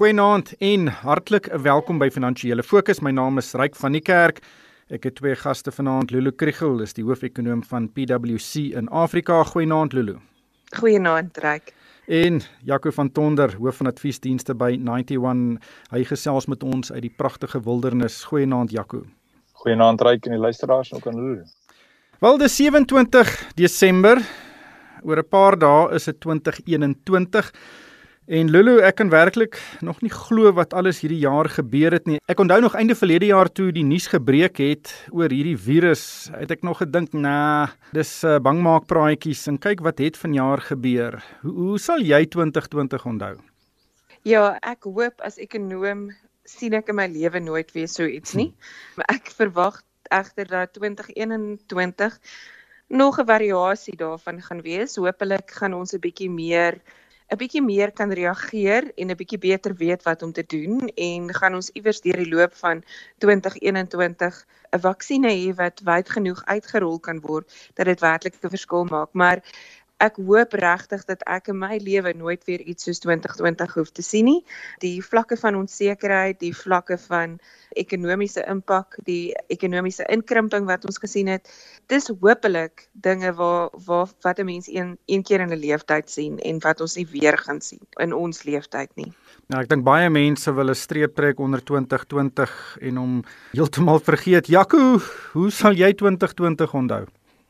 Goeienaand en hartlik welkom by Finansiële Fokus. My naam is Ryk van die Kerk. Ek het twee gaste vanaand. Lulu Kriel is die hoofekonoom van PwC in Afrika. Goeienaand Lulu. Goeienaand Ryk. En Jaco van Tonder, hoof van adviesdienste by 91. Hy gesels met ons uit die pragtige wildernis. Goeienaand Jaco. Goeienaand Ryk en die luisteraars ook aan Lulu. Wel, dis 27 Desember. Oor 'n paar dae is dit 2021. En Lulu, ek kan werklik nog nie glo wat alles hierdie jaar gebeur het nie. Ek onthou nog einde verlede jaar toe die nuus gebreek het oor hierdie virus, het ek nog gedink, "Nee, dis uh, bangmaakpraatjies en kyk wat het vanjaar gebeur." Hoe hoe sal jy 2020 onthou? Ja, ek hoop as ekonom sien ek in my lewe nooit weer so iets nie. Maar ek verwag egter dat 2021 nog 'n variasie daarvan gaan wees. Hoopelik gaan ons 'n bietjie meer 'n bietjie meer kan reageer en 'n bietjie beter weet wat om te doen en gaan ons iewers deur die loop van 2021 'n vaksines hê wat wyd genoeg uitgerol kan word dat dit werklik 'n verskil maak. Maar ek hoop regtig dat ek in my lewe nooit weer iets soos 2020 hoef te sien nie. Die vlakke van onsekerheid, die vlakke van ekonomiese impak, die ekonomiese inkrimping wat ons gesien het, dis hopelik dinge waar waar wat 'n mens een een keer in 'n lewenstyd sien en wat ons nie weer gaan sien in ons lewenstyd nie. Nou ek dink baie mense wil 'n streep trek onder 2020 en hom heeltemal vergeet. Jaco, hoe sal jy 2020 onthou?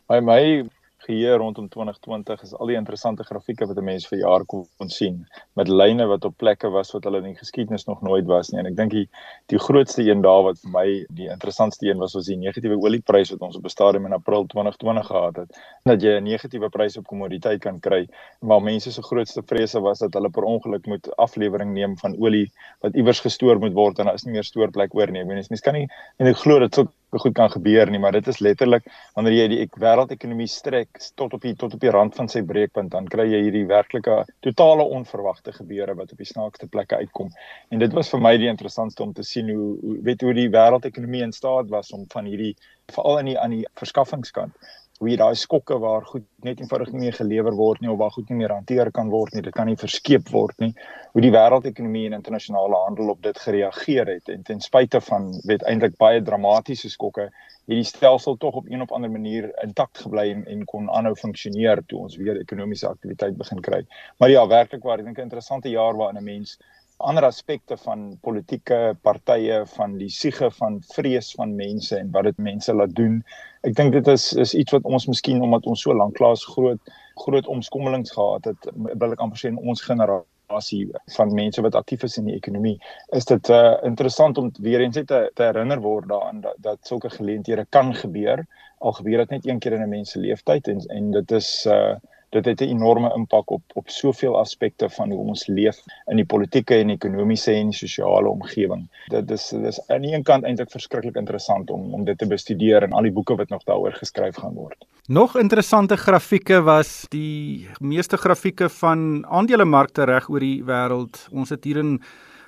By my geheue rondom 2020 is al die interessante grafieke wat 'n mens vir jaar kon sien met lyne wat op plekke was wat hulle in die geskiedenis nog nooit was nie. En ek dink die die grootste een daar wat vir my die interessantste een was was die negatiewe oliepryse wat ons op 'n stadium in April 2020 gehad het. Dat jy 'n negatiewe prys op kommoditeit kan kry maar mense se grootste vrese was dat hulle per ongeluk moet aflewering neem van olie wat iewers gestoor moet word en daar is nie meer stoorplek oor nie. Ek meen mens kan nie en ek glo dit sou goed kan gebeur nie, maar dit is letterlik wanneer jy die wêreldekonomie strek tot op die tot op die rand van sy breekpunt, dan kry jy hierdie werklike totale onverwagte gebeure wat op die snaakste plekke uitkom. En dit was vir my die interessantste om te sien hoe, hoe weet hoe die wêreldekonomie in staat was om van hierdie veral in die aan die verskaffingskant hoe jy daai skokke waar goed net eenvoudig nie meer gelewer word nie of waar goed nie meer hanteer kan word nie, dit kan nie verskeep word nie. Hoe die wêreldekonomie en internasionale handel op dit gereageer het en ten spyte van weet eintlik baie dramatiese skokke, hierdie stelsel tog op een of ander manier intakt gebly en, en kon aanhou funksioneer toe ons weer ekonomiese aktiwiteit begin kry. Maar ja, werklik waar, ek dink 'n interessante jaar waarin 'n mens ander aspekte van politieke partye van die siege van vrees van mense en wat dit mense laat doen. Ek dink dit is is iets wat ons miskien omdat ons so lank klaas groot groot omskommelings gehad het, wil ek amper sê in ons generasie van mense wat aktief is in die ekonomie, is dit uh, interessant om weer eens te, te herinner word daaraan dat, dat sulke geleenthede kan gebeur. Al gebeur dit net een keer in 'n mens se lewenstyd en en dit is uh dit het 'n enorme impak op op soveel aspekte van hoe ons leef in die politieke en ekonomiese en sosiale omgewing. Dit is dis aan die een kant eintlik verskriklik interessant om om dit te bestudeer en al die boeke wat nog daaroor geskryf gaan word. Nog interessante grafieke was die meeste grafieke van aandelemarkte reg oor die wêreld. Ons het hier in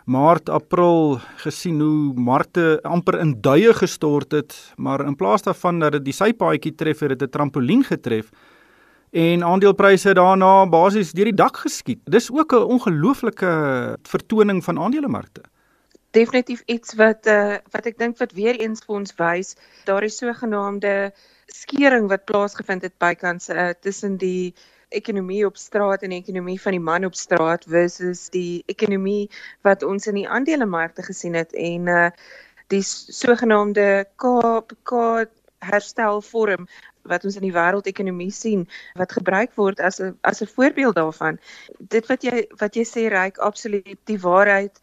Maart April gesien hoe markte amper in duie gestort het, maar in plaas daarvan dat dit die sypaadjie tref, het dit 'n trampolien getref en aandelepryse daarna basies deur die dak geskiet. Dis ook 'n ongelooflike vertoning van aandelemarkte. Definitief iets wat uh, wat ek dink wat weer eens vir ons wys, daar is sogenaamde skering wat plaasgevind het bykans uh, tussen die ekonomie op straat en die ekonomie van die man op straat versus die ekonomie wat ons in die aandelemarkte gesien het en uh, die sogenaamde KPK herstelvorm wat ons in die wêreldekonomie sien wat gebruik word as 'n as 'n voorbeeld daarvan. Dit wat jy wat jy sê reik absoluut die waarheid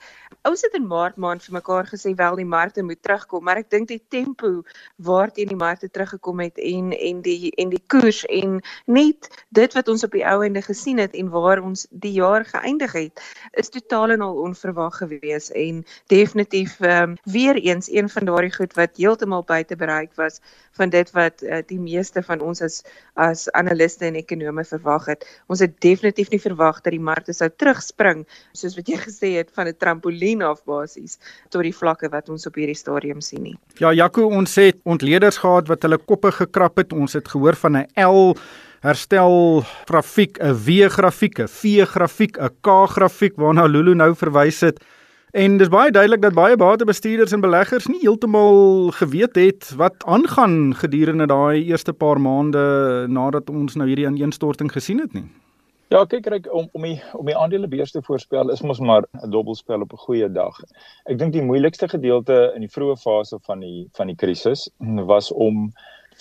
Ons het in Maart maand vir mekaar gesê wel die markte moet terugkom, maar ek dink die tempo waarteen die markte teruggekom het en en die en die koers en net dit wat ons op die ou ende gesien het en waar ons die jaar geëindig het, is totaal en al onverwag gewees en definitief um, weer eens een van daardie goed wat heeltemal buite bereik was van dit wat uh, die meeste van ons as as analiste en ekonome verwag het. Ons het definitief nie verwag dat die markte sou terugspring soos wat jy gesê het van 'n trampolien trampolien af basies tot die vlakke wat ons op hierdie stadium sien nie. Ja, Jaco, ons het ontleeders gehad wat hulle koppe gekrap het. Ons het gehoor van 'n L herstel grafiek, 'n W grafiek, 'n V grafiek, 'n K grafiek waarna Lulu nou verwys het. En dis baie duidelik dat baie batebestuurders en beleggers nie heeltemal geweet het wat aangaan gedurende daai eerste paar maande nadat ons nou hierdie ineenstorting gesien het nie. Ja, kyk kyk om om die om die aandelebeurs te voorspel is mos maar 'n dobbelspel op 'n goeie dag. Ek dink die moeilikste gedeelte in die vroeë fase van die van die krisis was om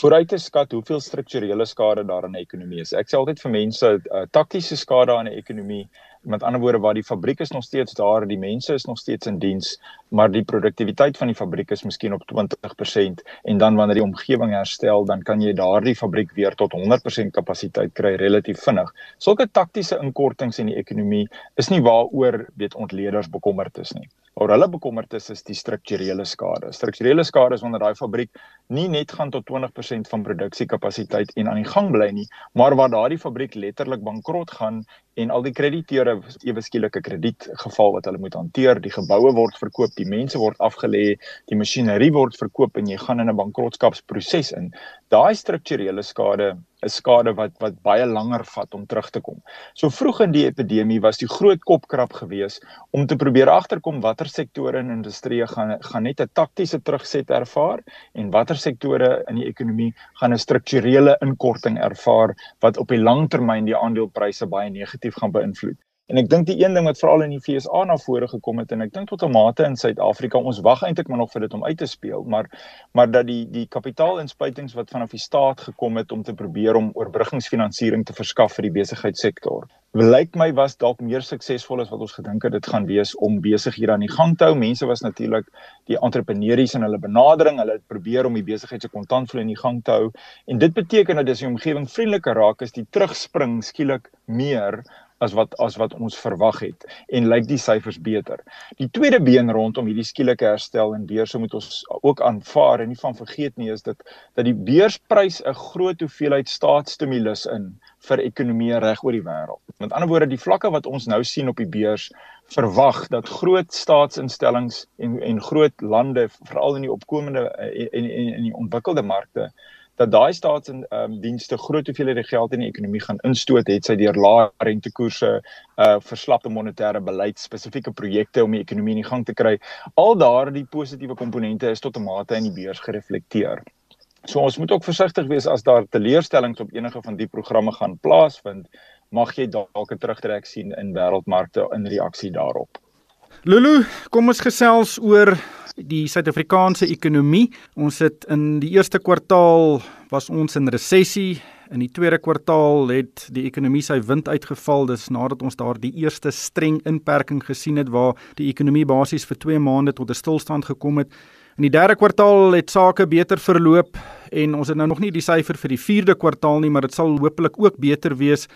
vooruit te skat hoeveel strukturele skade daar in 'n ekonomie is. Ek sê altyd vir mense, uh, taktiese skade aan 'n ekonomie met ander woorde waar die fabriek is nog steeds daar, die mense is nog steeds in diens, maar die produktiwiteit van die fabriek is miskien op 20% en dan wanneer die omgewing herstel, dan kan jy daardie fabriek weer tot 100% kapasiteit kry relatief vinnig. Sulke taktiese inkortings in die ekonomie is nie waaroor weet ontleeders bekommerd is nie. Waar hulle bekommerd is is die strukturele skade. Strukturele skade is wanneer daai fabriek nie net gaan tot 20% van produksiekapasiteit en aan die gang bly nie, maar waar daardie fabriek letterlik bankrot gaan en al die krediteure ewe skielike kredietgeval wat hulle moet hanteer, die geboue word verkoop, die mense word afgelê, die masjinerie word verkoop en jy gaan in 'n bankrotskapsproses in. Daai strukturele skade 'n skade wat wat baie langer vat om terug te kom. So vroeg in die epidemie was die groot kopkrap gewees om te probeer agterkom watter sektore in industrie gaan gaan net 'n taktiese terugset ervaar en watter sektore in die ekonomie gaan 'n strukturele inkorting ervaar wat op die lang termyn die aandelepryse baie negatief gaan beïnvloed. En ek dink die een ding wat veral in die FSA na vore gekom het en ek dink tot 'n mate in Suid-Afrika ons wag eintlik maar nog vir dit om uit te speel, maar maar dat die die kapitaalinspuitings wat vanaf die staat gekom het om te probeer om oorbruggingsfinansiering te verskaf vir die besigheidssektor. Lyk my was dalk meer suksesvol as wat ons gedink het dit gaan wees om besighede aan die gang te hou. Mense was natuurlik die entrepreneurs in hulle benadering, hulle het probeer om die besigheid se kontantvloei in die gang te hou. En dit beteken dat as die omgewing vriendeliker raak, is die terugspring skielik meer as wat as wat ons verwag het en lyk die syfers beter. Die tweede been rondom hierdie skielike herstel en beurse moet ons ook aanvaar en nie van vergeet nie is dit dat die beursprys 'n groot hoeveelheid staatsstimulus in vir ekonomieë reg oor die wêreld. Met ander woorde, die vlakke wat ons nou sien op die beurs verwag dat groot staatsinstellings en en groot lande veral in die opkomende en en in die ontwikkelde markte dat daai staats en ehm um, dienste groot hoeveelhede geld in die ekonomie gaan instoot het sy deur lae rentekoerse, uh verslapte monetêre beleid, spesifieke projekte om die ekonomie in die gang te kry. Al daardie positiewe komponente is tot 'n mate in die beurs gereflekteer. So ons moet ook versigtig wees as daar teleurstellings op enige van die programme gaan plaasvind, mag jy dalk 'n terugtrek sien in wêreldmarkte in reaksie daarop. Lulu, kom ons gesels oor die Suid-Afrikaanse ekonomie. Ons het in die eerste kwartaal was ons in resessie. In die tweede kwartaal het die ekonomie sy wind uitgeval. Dis nadat ons daar die eerste streng inperking gesien het waar die ekonomie basies vir 2 maande tot 'n stilstand gekom het. In die derde kwartaal het sake beter verloop en ons het nou nog nie die syfer vir die vierde kwartaal nie, maar dit sal hopelik ook beter wees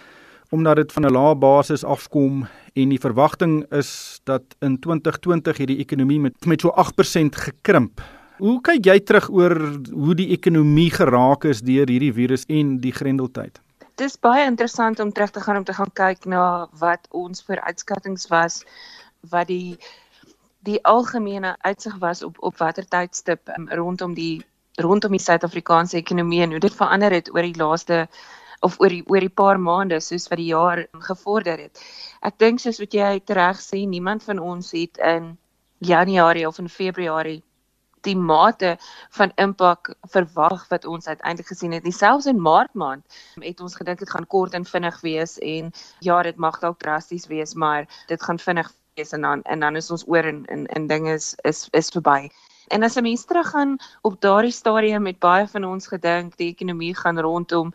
omdat dit van 'n lae basis afkom en die verwagting is dat in 2020 hierdie ekonomie met met so 8% gekrimp. Hoe kyk jy terug oor hoe die ekonomie geraak is deur hierdie virus en die grendeltyd? Dit is baie interessant om terug te gaan om te gaan kyk na wat ons vooruitskattinge was wat die die algemene uitsig was op op watter tydstip um, rondom die rondom die Suid-Afrikaanse ekonomie en hoe dit verander het oor die laaste of oor die oor die paar maande soos wat die jaar gevorder het. Ek dink soos wat jy reg sê, niemand van ons het in Januarie of in Februarie die mate van impak verwag wat ons uiteindelik gesien het. Selfs in Maart maand het ons gedink dit gaan kort en vinnig wees en ja, dit mag dalk drasties wees, maar dit gaan vinnig wees en dan en dan is ons oor en en, en dinge is is is verby. En as 'n mens teruggaan op daardie stadium met baie van ons gedink die ekonomie gaan rondom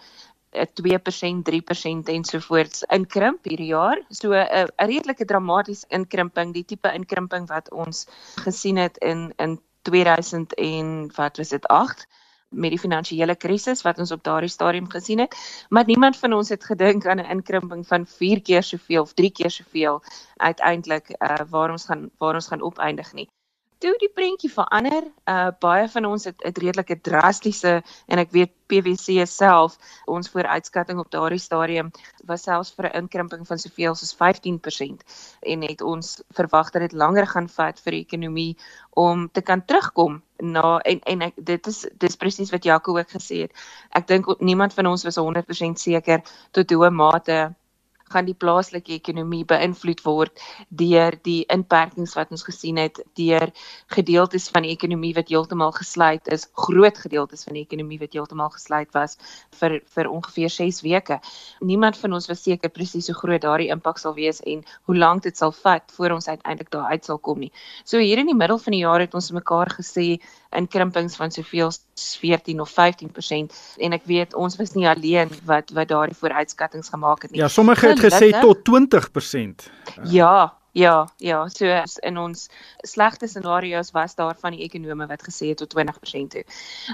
2%, 3% ensovoorts inkrimp hierdie jaar. So 'n 'n redelike dramatiese inkrimping, die tipe inkrimping wat ons gesien het in in 2000 en wat was dit 8 met die finansiële krisis wat ons op daardie stadium gesien het. Maar niemand van ons het gedink aan 'n inkrimping van 4 keer soveel of 3 keer soveel uiteindelik uh, waar ons gaan waar ons gaan opeindig nie toe die prentjie verander, uh baie van ons het 'n redelike drastiese en ek weet PwC self ons vooruitskatting op daardie stadium was selfs vir 'n inkrimping van soveel soos 15% en het ons verwag dat dit langer gaan vat vir die ekonomie om te kan terugkom na en en ek dit is dis presies wat Jaco ook gesê het. Ek dink niemand van ons was 100% seker tot hoe mate gaan die plaaslike ekonomie beïnvloed word deur die inperkings wat ons gesien het deur gedeeltes van die ekonomie wat heeltemal gesluit is, groot gedeeltes van die ekonomie wat heeltemal gesluit was vir vir ongeveer 6 weke. Niemand van ons was seker presies hoe groot daardie impak sal wees en hoe lank dit sal vat voor ons uiteindelik daar uit sal kom nie. So hier in die middel van die jaar het ons mekaar gesê inkrimpings van soveel 14 of 15% en ek weet ons was nie alleen wat wat daardie vooruitskattinge gemaak het nie. Ja, sommige het gesê tot 20%. Ja, Ja, ja, so in ons slegte scenario's was daar van die ekonome wat gesê het tot 20% toe.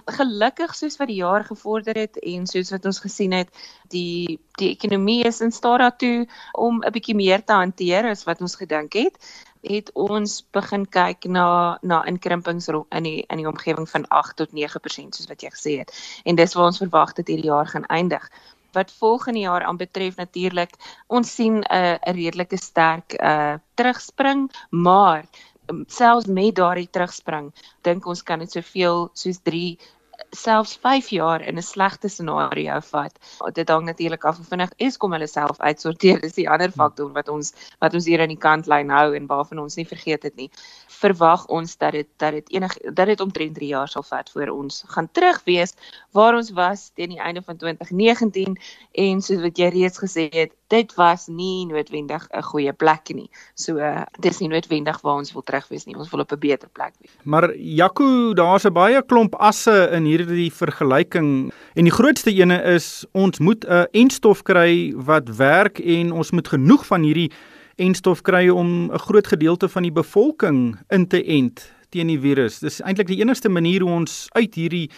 Gelukkig soos wat die jaar gevorder het en soos wat ons gesien het, die die ekonomie is in staat daartoe om 'n bietjie meer te hanteer as wat ons gedink het het ons begin kyk na na inkrimpings in die in die omgewing van 8 tot 9% soos wat jy gesê het. En dis waar ons verwag dat hierdie jaar gaan eindig wat volgende jaar aanbetref natuurlik ons sien 'n uh, 'n redelike sterk uh terugspring maar um, selfs met daardie terugspring dink ons kan dit soveel soos 3 selfs 5 jaar in 'n slegte scenario vat. Dit hang natuurlik af hoe vinnig Eskom hulle self uitsorteer. Dis die ander faktor wat ons wat ons hier aan die kantlyn hou en waarvan ons nie vergeet het nie. Verwag ons dat dit dat dit enig dat dit omtrent 3 jaar sal vat voor ons gaan terug wees waar ons was teen die einde van 2019 en soos wat jy reeds gesê het, dit was nie noodwendig 'n goeie plek nie. So uh, dis nie noodwendig waar ons wil terug wees nie. Ons wil op 'n beter plek wees. Maar Jaco, daar's 'n baie klomp asse in hierdie vergelyking en die grootste ene is ons moet 'n enstof kry wat werk en ons moet genoeg van hierdie enstof kry om 'n groot gedeelte van die bevolking in te ent teen die virus. Dis eintlik die enigste manier hoe ons uit hierdie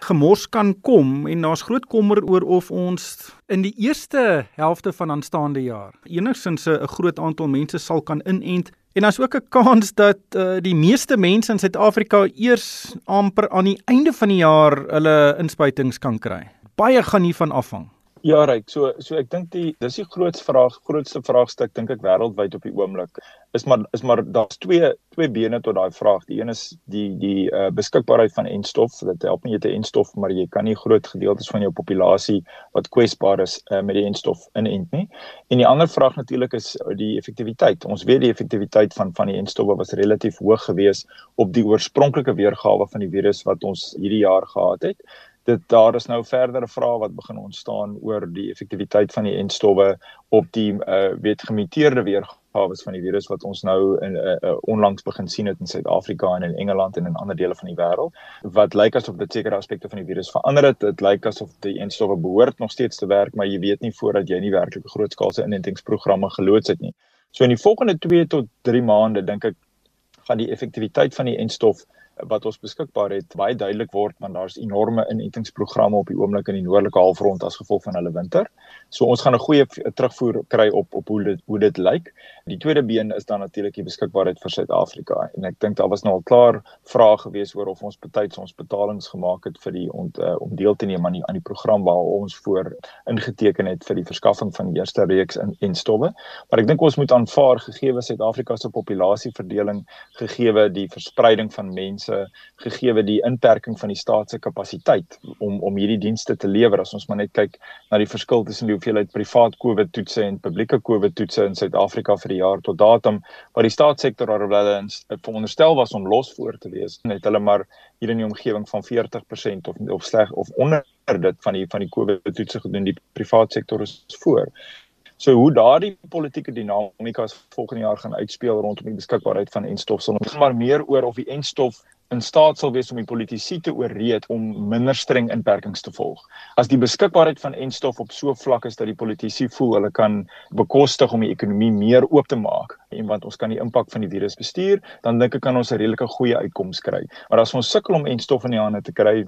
gemors kan kom en daar's groot kommer oor of ons in die eerste helfte van aanstaande jaar enigsins 'n groot aantal mense sal kan inent En daar's ook 'n kans dat uh, die meeste mense in Suid-Afrika eers amper aan die einde van die jaar hulle inspuitings kan kry. Baie gaan hiervan afhang. Ja, reg. So so ek dink die dis die grootste vraag, grootste vraagstuk dink ek wêreldwyd op die oomblik. Is maar is maar daar's twee twee bene tot daai vraag. Die een is die die uh, beskikbaarheid van enstof. Dit help nie jy te enstof, maar jy kan nie groot gedeeltes van jou populasie wat kwesbaar is uh, met die enstof inent nie. En die ander vraag natuurlik is die effektiwiteit. Ons weet die effektiwiteit van van die enstowwe was relatief hoog geweest op die oorspronklike weergawe van die virus wat ons hierdie jaar gehad het dit daar is nou verdere vrae wat begin ontstaan oor die effektiwiteit van die enstowwe op die uh, weet gemuteerde weergawe van die virus wat ons nou in uh, uh, onlangs begin sien het in Suid-Afrika en in Engeland en in ander dele van die wêreld wat lyk asof dit sekere aspekte van die virus verander het. Dit lyk asof die enstowwe behoort nog steeds te werk maar jy weet nie voordat jy nie werklik 'n grootskaalse inentingsprogramme geloods het nie. So in die volgende 2 tot 3 maande dink ek gaan die effektiwiteit van die enstof wat ons beskikbaar het baie duidelik word want daar's enorme inentingsprogramme op die oomblik in die noordelike halfrond as gevolg van hulle winter. So ons gaan 'n goeie terugvoer kry op op hoe dit hoe dit lyk. Die tweede been is dan natuurlik die beskikbaarheid vir Suid-Afrika en ek dink daar was nou al klaar vrae gewees oor of ons betyds ons betalings gemaak het vir die ont, uh, om deel te neem aan die aan die program waar ons voor ingeteken het vir die verskaffing van die eerste reeks in en stowwe. Maar ek dink ons moet aanvaar gegee Suid-Afrika se populasieverdeling, gegee die verspreiding van mense gegee die inperking van die staat se kapasiteit om om hierdie dienste te lewer as ons maar net kyk na die verskil tussen die hoeveelheid privaat COVID toetse en publieke COVID toetse in Suid-Afrika vir die jaar tot datum waar die staatssektor alhoewel veronderstel was om los voor te wees net hulle maar hier in die omgewing van 40% of of sleg of onder dit van die van die COVID toetse gedoen die privaat sektor is voor. So hoe daardie politieke dinamika volgende jaar gaan uitspeel rondom die beskikbaarheid van enstof sal ons maar meer oor of die enstof in staat sal wees om die politici te ooreed om minder streng inperkings te volg. As die beskikbaarheid van enstof op so vlak is dat die politici voel hulle kan bekostig om die ekonomie meer oop te maak en want ons kan die impak van die virus bestuur, dan dink ek kan ons 'n redelike goeie uitkoms kry. Maar as ons sukkel om enstof in die hande te kry,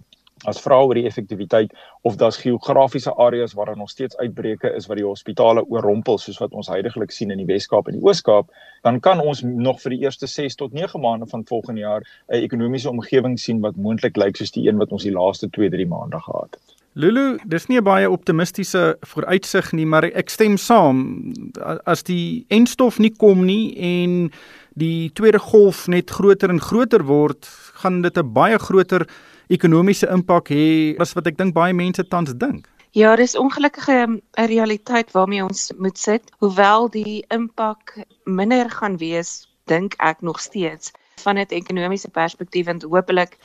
as vra oor die effektiwiteit of daar's geografiese areas waar daar nog steeds uitbreke is wat die hospitale oorrompel soos wat ons heidaglik sien in die Wes-Kaap en die Oos-Kaap, dan kan ons nog vir die eerste 6 tot 9 maande van volgende jaar 'n ekonomiese omgewing sien wat moontlik lyk soos die een wat ons die laaste 2-3 maande gehad het. Lulu, dis nie 'n baie optimistiese vooruitsig nie, maar ek stem saam. As die enstof nie kom nie en die tweede golf net groter en groter word, gaan dit 'n baie groter ekonomiese impak hê as wat ek dink baie mense tans dink. Ja, dis ongelukkige 'n realiteit waarmee ons moet sit. Hoewel die impak minder gaan wees, dink ek nog steeds van 'n ekonomiese perspektief en hopelik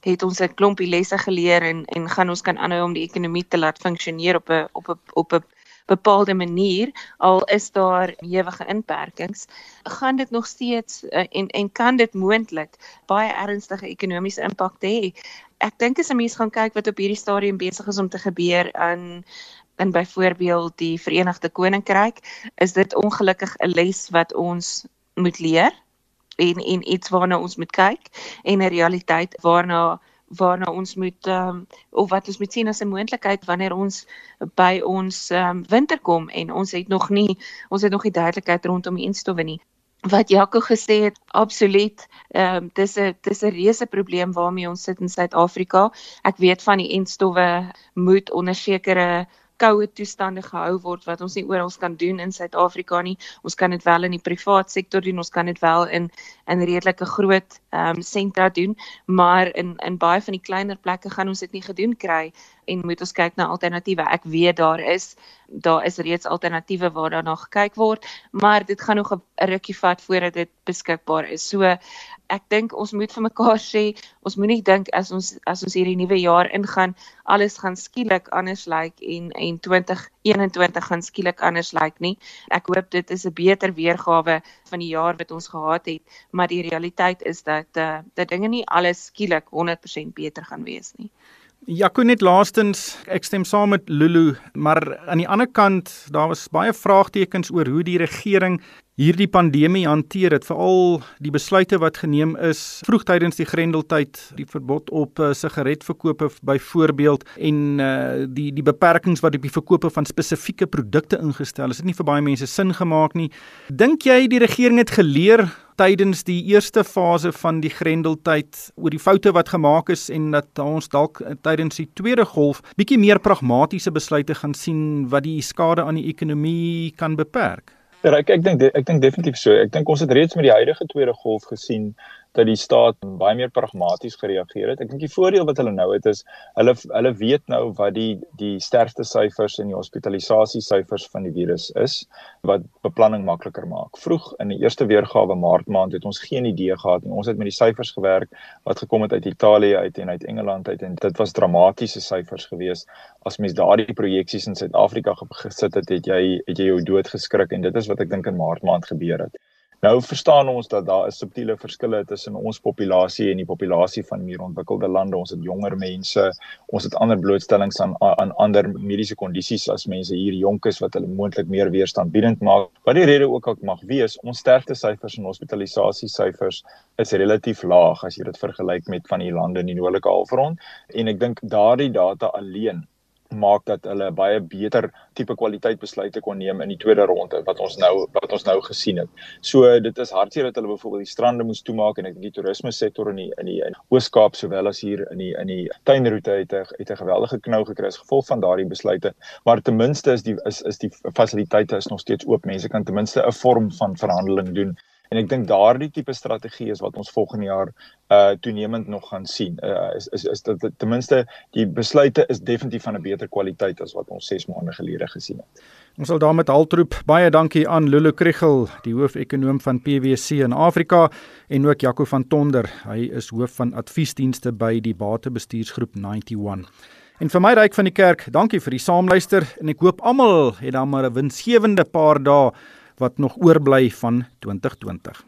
het ons 'n klompie lesse geleer en en gaan ons kan aanhou om die ekonomie te laat funksioneer op 'n op 'n op 'n bepaalde manier al is daar ewige inperkings gaan dit nog steeds uh, en en kan dit moontlik baie ernstige ekonomiese impak hê. Ek dink as 'n mens gaan kyk wat op hierdie stadium besig is om te gebeur aan in byvoorbeeld die Verenigde Koninkryk is dit ongelukkig 'n les wat ons moet leer en en iets waarna ons moet kyk en 'n realiteit waarna waarna ons moet um, of wat ons moet sien as 'n moontlikheid wanneer ons by ons um, winter kom en ons het nog nie ons het nog nie duidelikheid rondom die instowwe nie. Wat Jaco gesê het absoluut ehm um, dis 'n dis 'n reuse probleem waarmee ons sit in Suid-Afrika. Ek weet van die instowwe moet onder sekere koue toestande gehou word wat ons nie oral kan doen in Suid-Afrika nie. Ons kan dit wel in die privaat sektor doen, ons kan dit wel in in redelike groot ehm um, sentra doen, maar in in baie van die kleiner plekke gaan ons dit nie gedoen kry en moet ons kyk na alternatiewe. Ek weet daar is daar is reeds alternatiewe waar daarna gekyk word, maar dit gaan nog 'n rukkie vat voordat dit beskikbaar is. So ek dink ons moet vir mekaar sê, ons moenie dink as ons as ons hierdie nuwe jaar ingaan, alles gaan skielik anders lyk like en en 2021 gaan skielik anders lyk like nie. Ek hoop dit is 'n beter weergawe van die jaar wat ons gehad het, maar die realiteit is dat uh, dat dinge nie alles skielik 100% beter gaan wees nie. Jaco net laastens, ek stem saam met Lulu, maar aan die ander kant, daar was baie vraagtekens oor hoe die regering hierdie pandemie hanteer het veral die besluite wat geneem is vroegtydens die Grendeltyd die verbod op uh, sigaretverkope byvoorbeeld en uh, die die beperkings wat op die verkope van spesifieke produkte ingestel is dit nie vir baie mense sin gemaak nie. Dink jy die regering het geleer tydens die eerste fase van die Grendeltyd oor die foute wat gemaak is en dat ons dalk eh, tydens die tweede golf bietjie meer pragmatiese besluite gaan sien wat die skade aan die ekonomie kan beperk Ja, ek ek dink ek dink definitief so. Ek dink ons het reeds met die huidige tweede golf gesien dat die staat baie meer pragmaties gereageer het. Ek dink die voordeel wat hulle nou het is hulle hulle weet nou wat die die sterfte syfers en die hospitalisasie syfers van die virus is wat beplanning makliker maak. Vroeg in die eerste weergawe Maart maand het ons geen idee gehad nie. Ons het met die syfers gewerk wat gekom het uit Italië uit en uit Engeland uit en dit was dramatiese syfers geweest. As mens daardie projeksies in Suid-Afrika gesit het, het jy het jy jou dood geskrik en dit is wat ek dink in Maart maand gebeur het. Nou verstaan ons dat daar is subtiele verskille tussen ons populasie en die populasie van meer ontwikkelde lande. Ons het jonger mense, ons het ander blootstellings aan aan ander mediese kondisies as mense hier jonk is wat hulle moontlik meer weerstandbiedend maak. Wat die rede ook al mag wees, ons sterfte syfers en hospitalisasie syfers is relatief laag as jy dit vergelyk met van die lande in die noordelike halfrond en ek dink daardie data alleen maak dat hulle baie beter tipe kwaliteit besluite kon neem in die tweede ronde wat ons nou wat ons nou gesien het. So dit is hartseer dat hulle byvoorbeeld die strande moes toemaak en ek dink die toerisme sektor in die in die Oos-Kaap sowel as hier in die in die tuinroete het 'n het 'n geweldige knou gekry as gevolg van daardie besluite. Maar ten minste is die is is die fasiliteite is nog steeds oop. Mense kan ten minste 'n vorm van verhandeling doen en ek dink daardie tipe strategie is wat ons volgende jaar uh toenemend nog gaan sien. Uh is is is dit ten minste die besluite is definitief van 'n beter kwaliteit as wat ons 6 maande gelede gesien het. Ons sal daarmee haltroep. Baie dankie aan Lulu Kriegel, die hoofekonoom van PwC in Afrika en ook Jaco van Tonder. Hy is hoof van adviesdienste by die Batebestuursgroep 91. En vir my ryk van die kerk, dankie vir die saamluister en ek hoop almal het dan maar 'n winsgewende paar dae wat nog oorbly van 2020.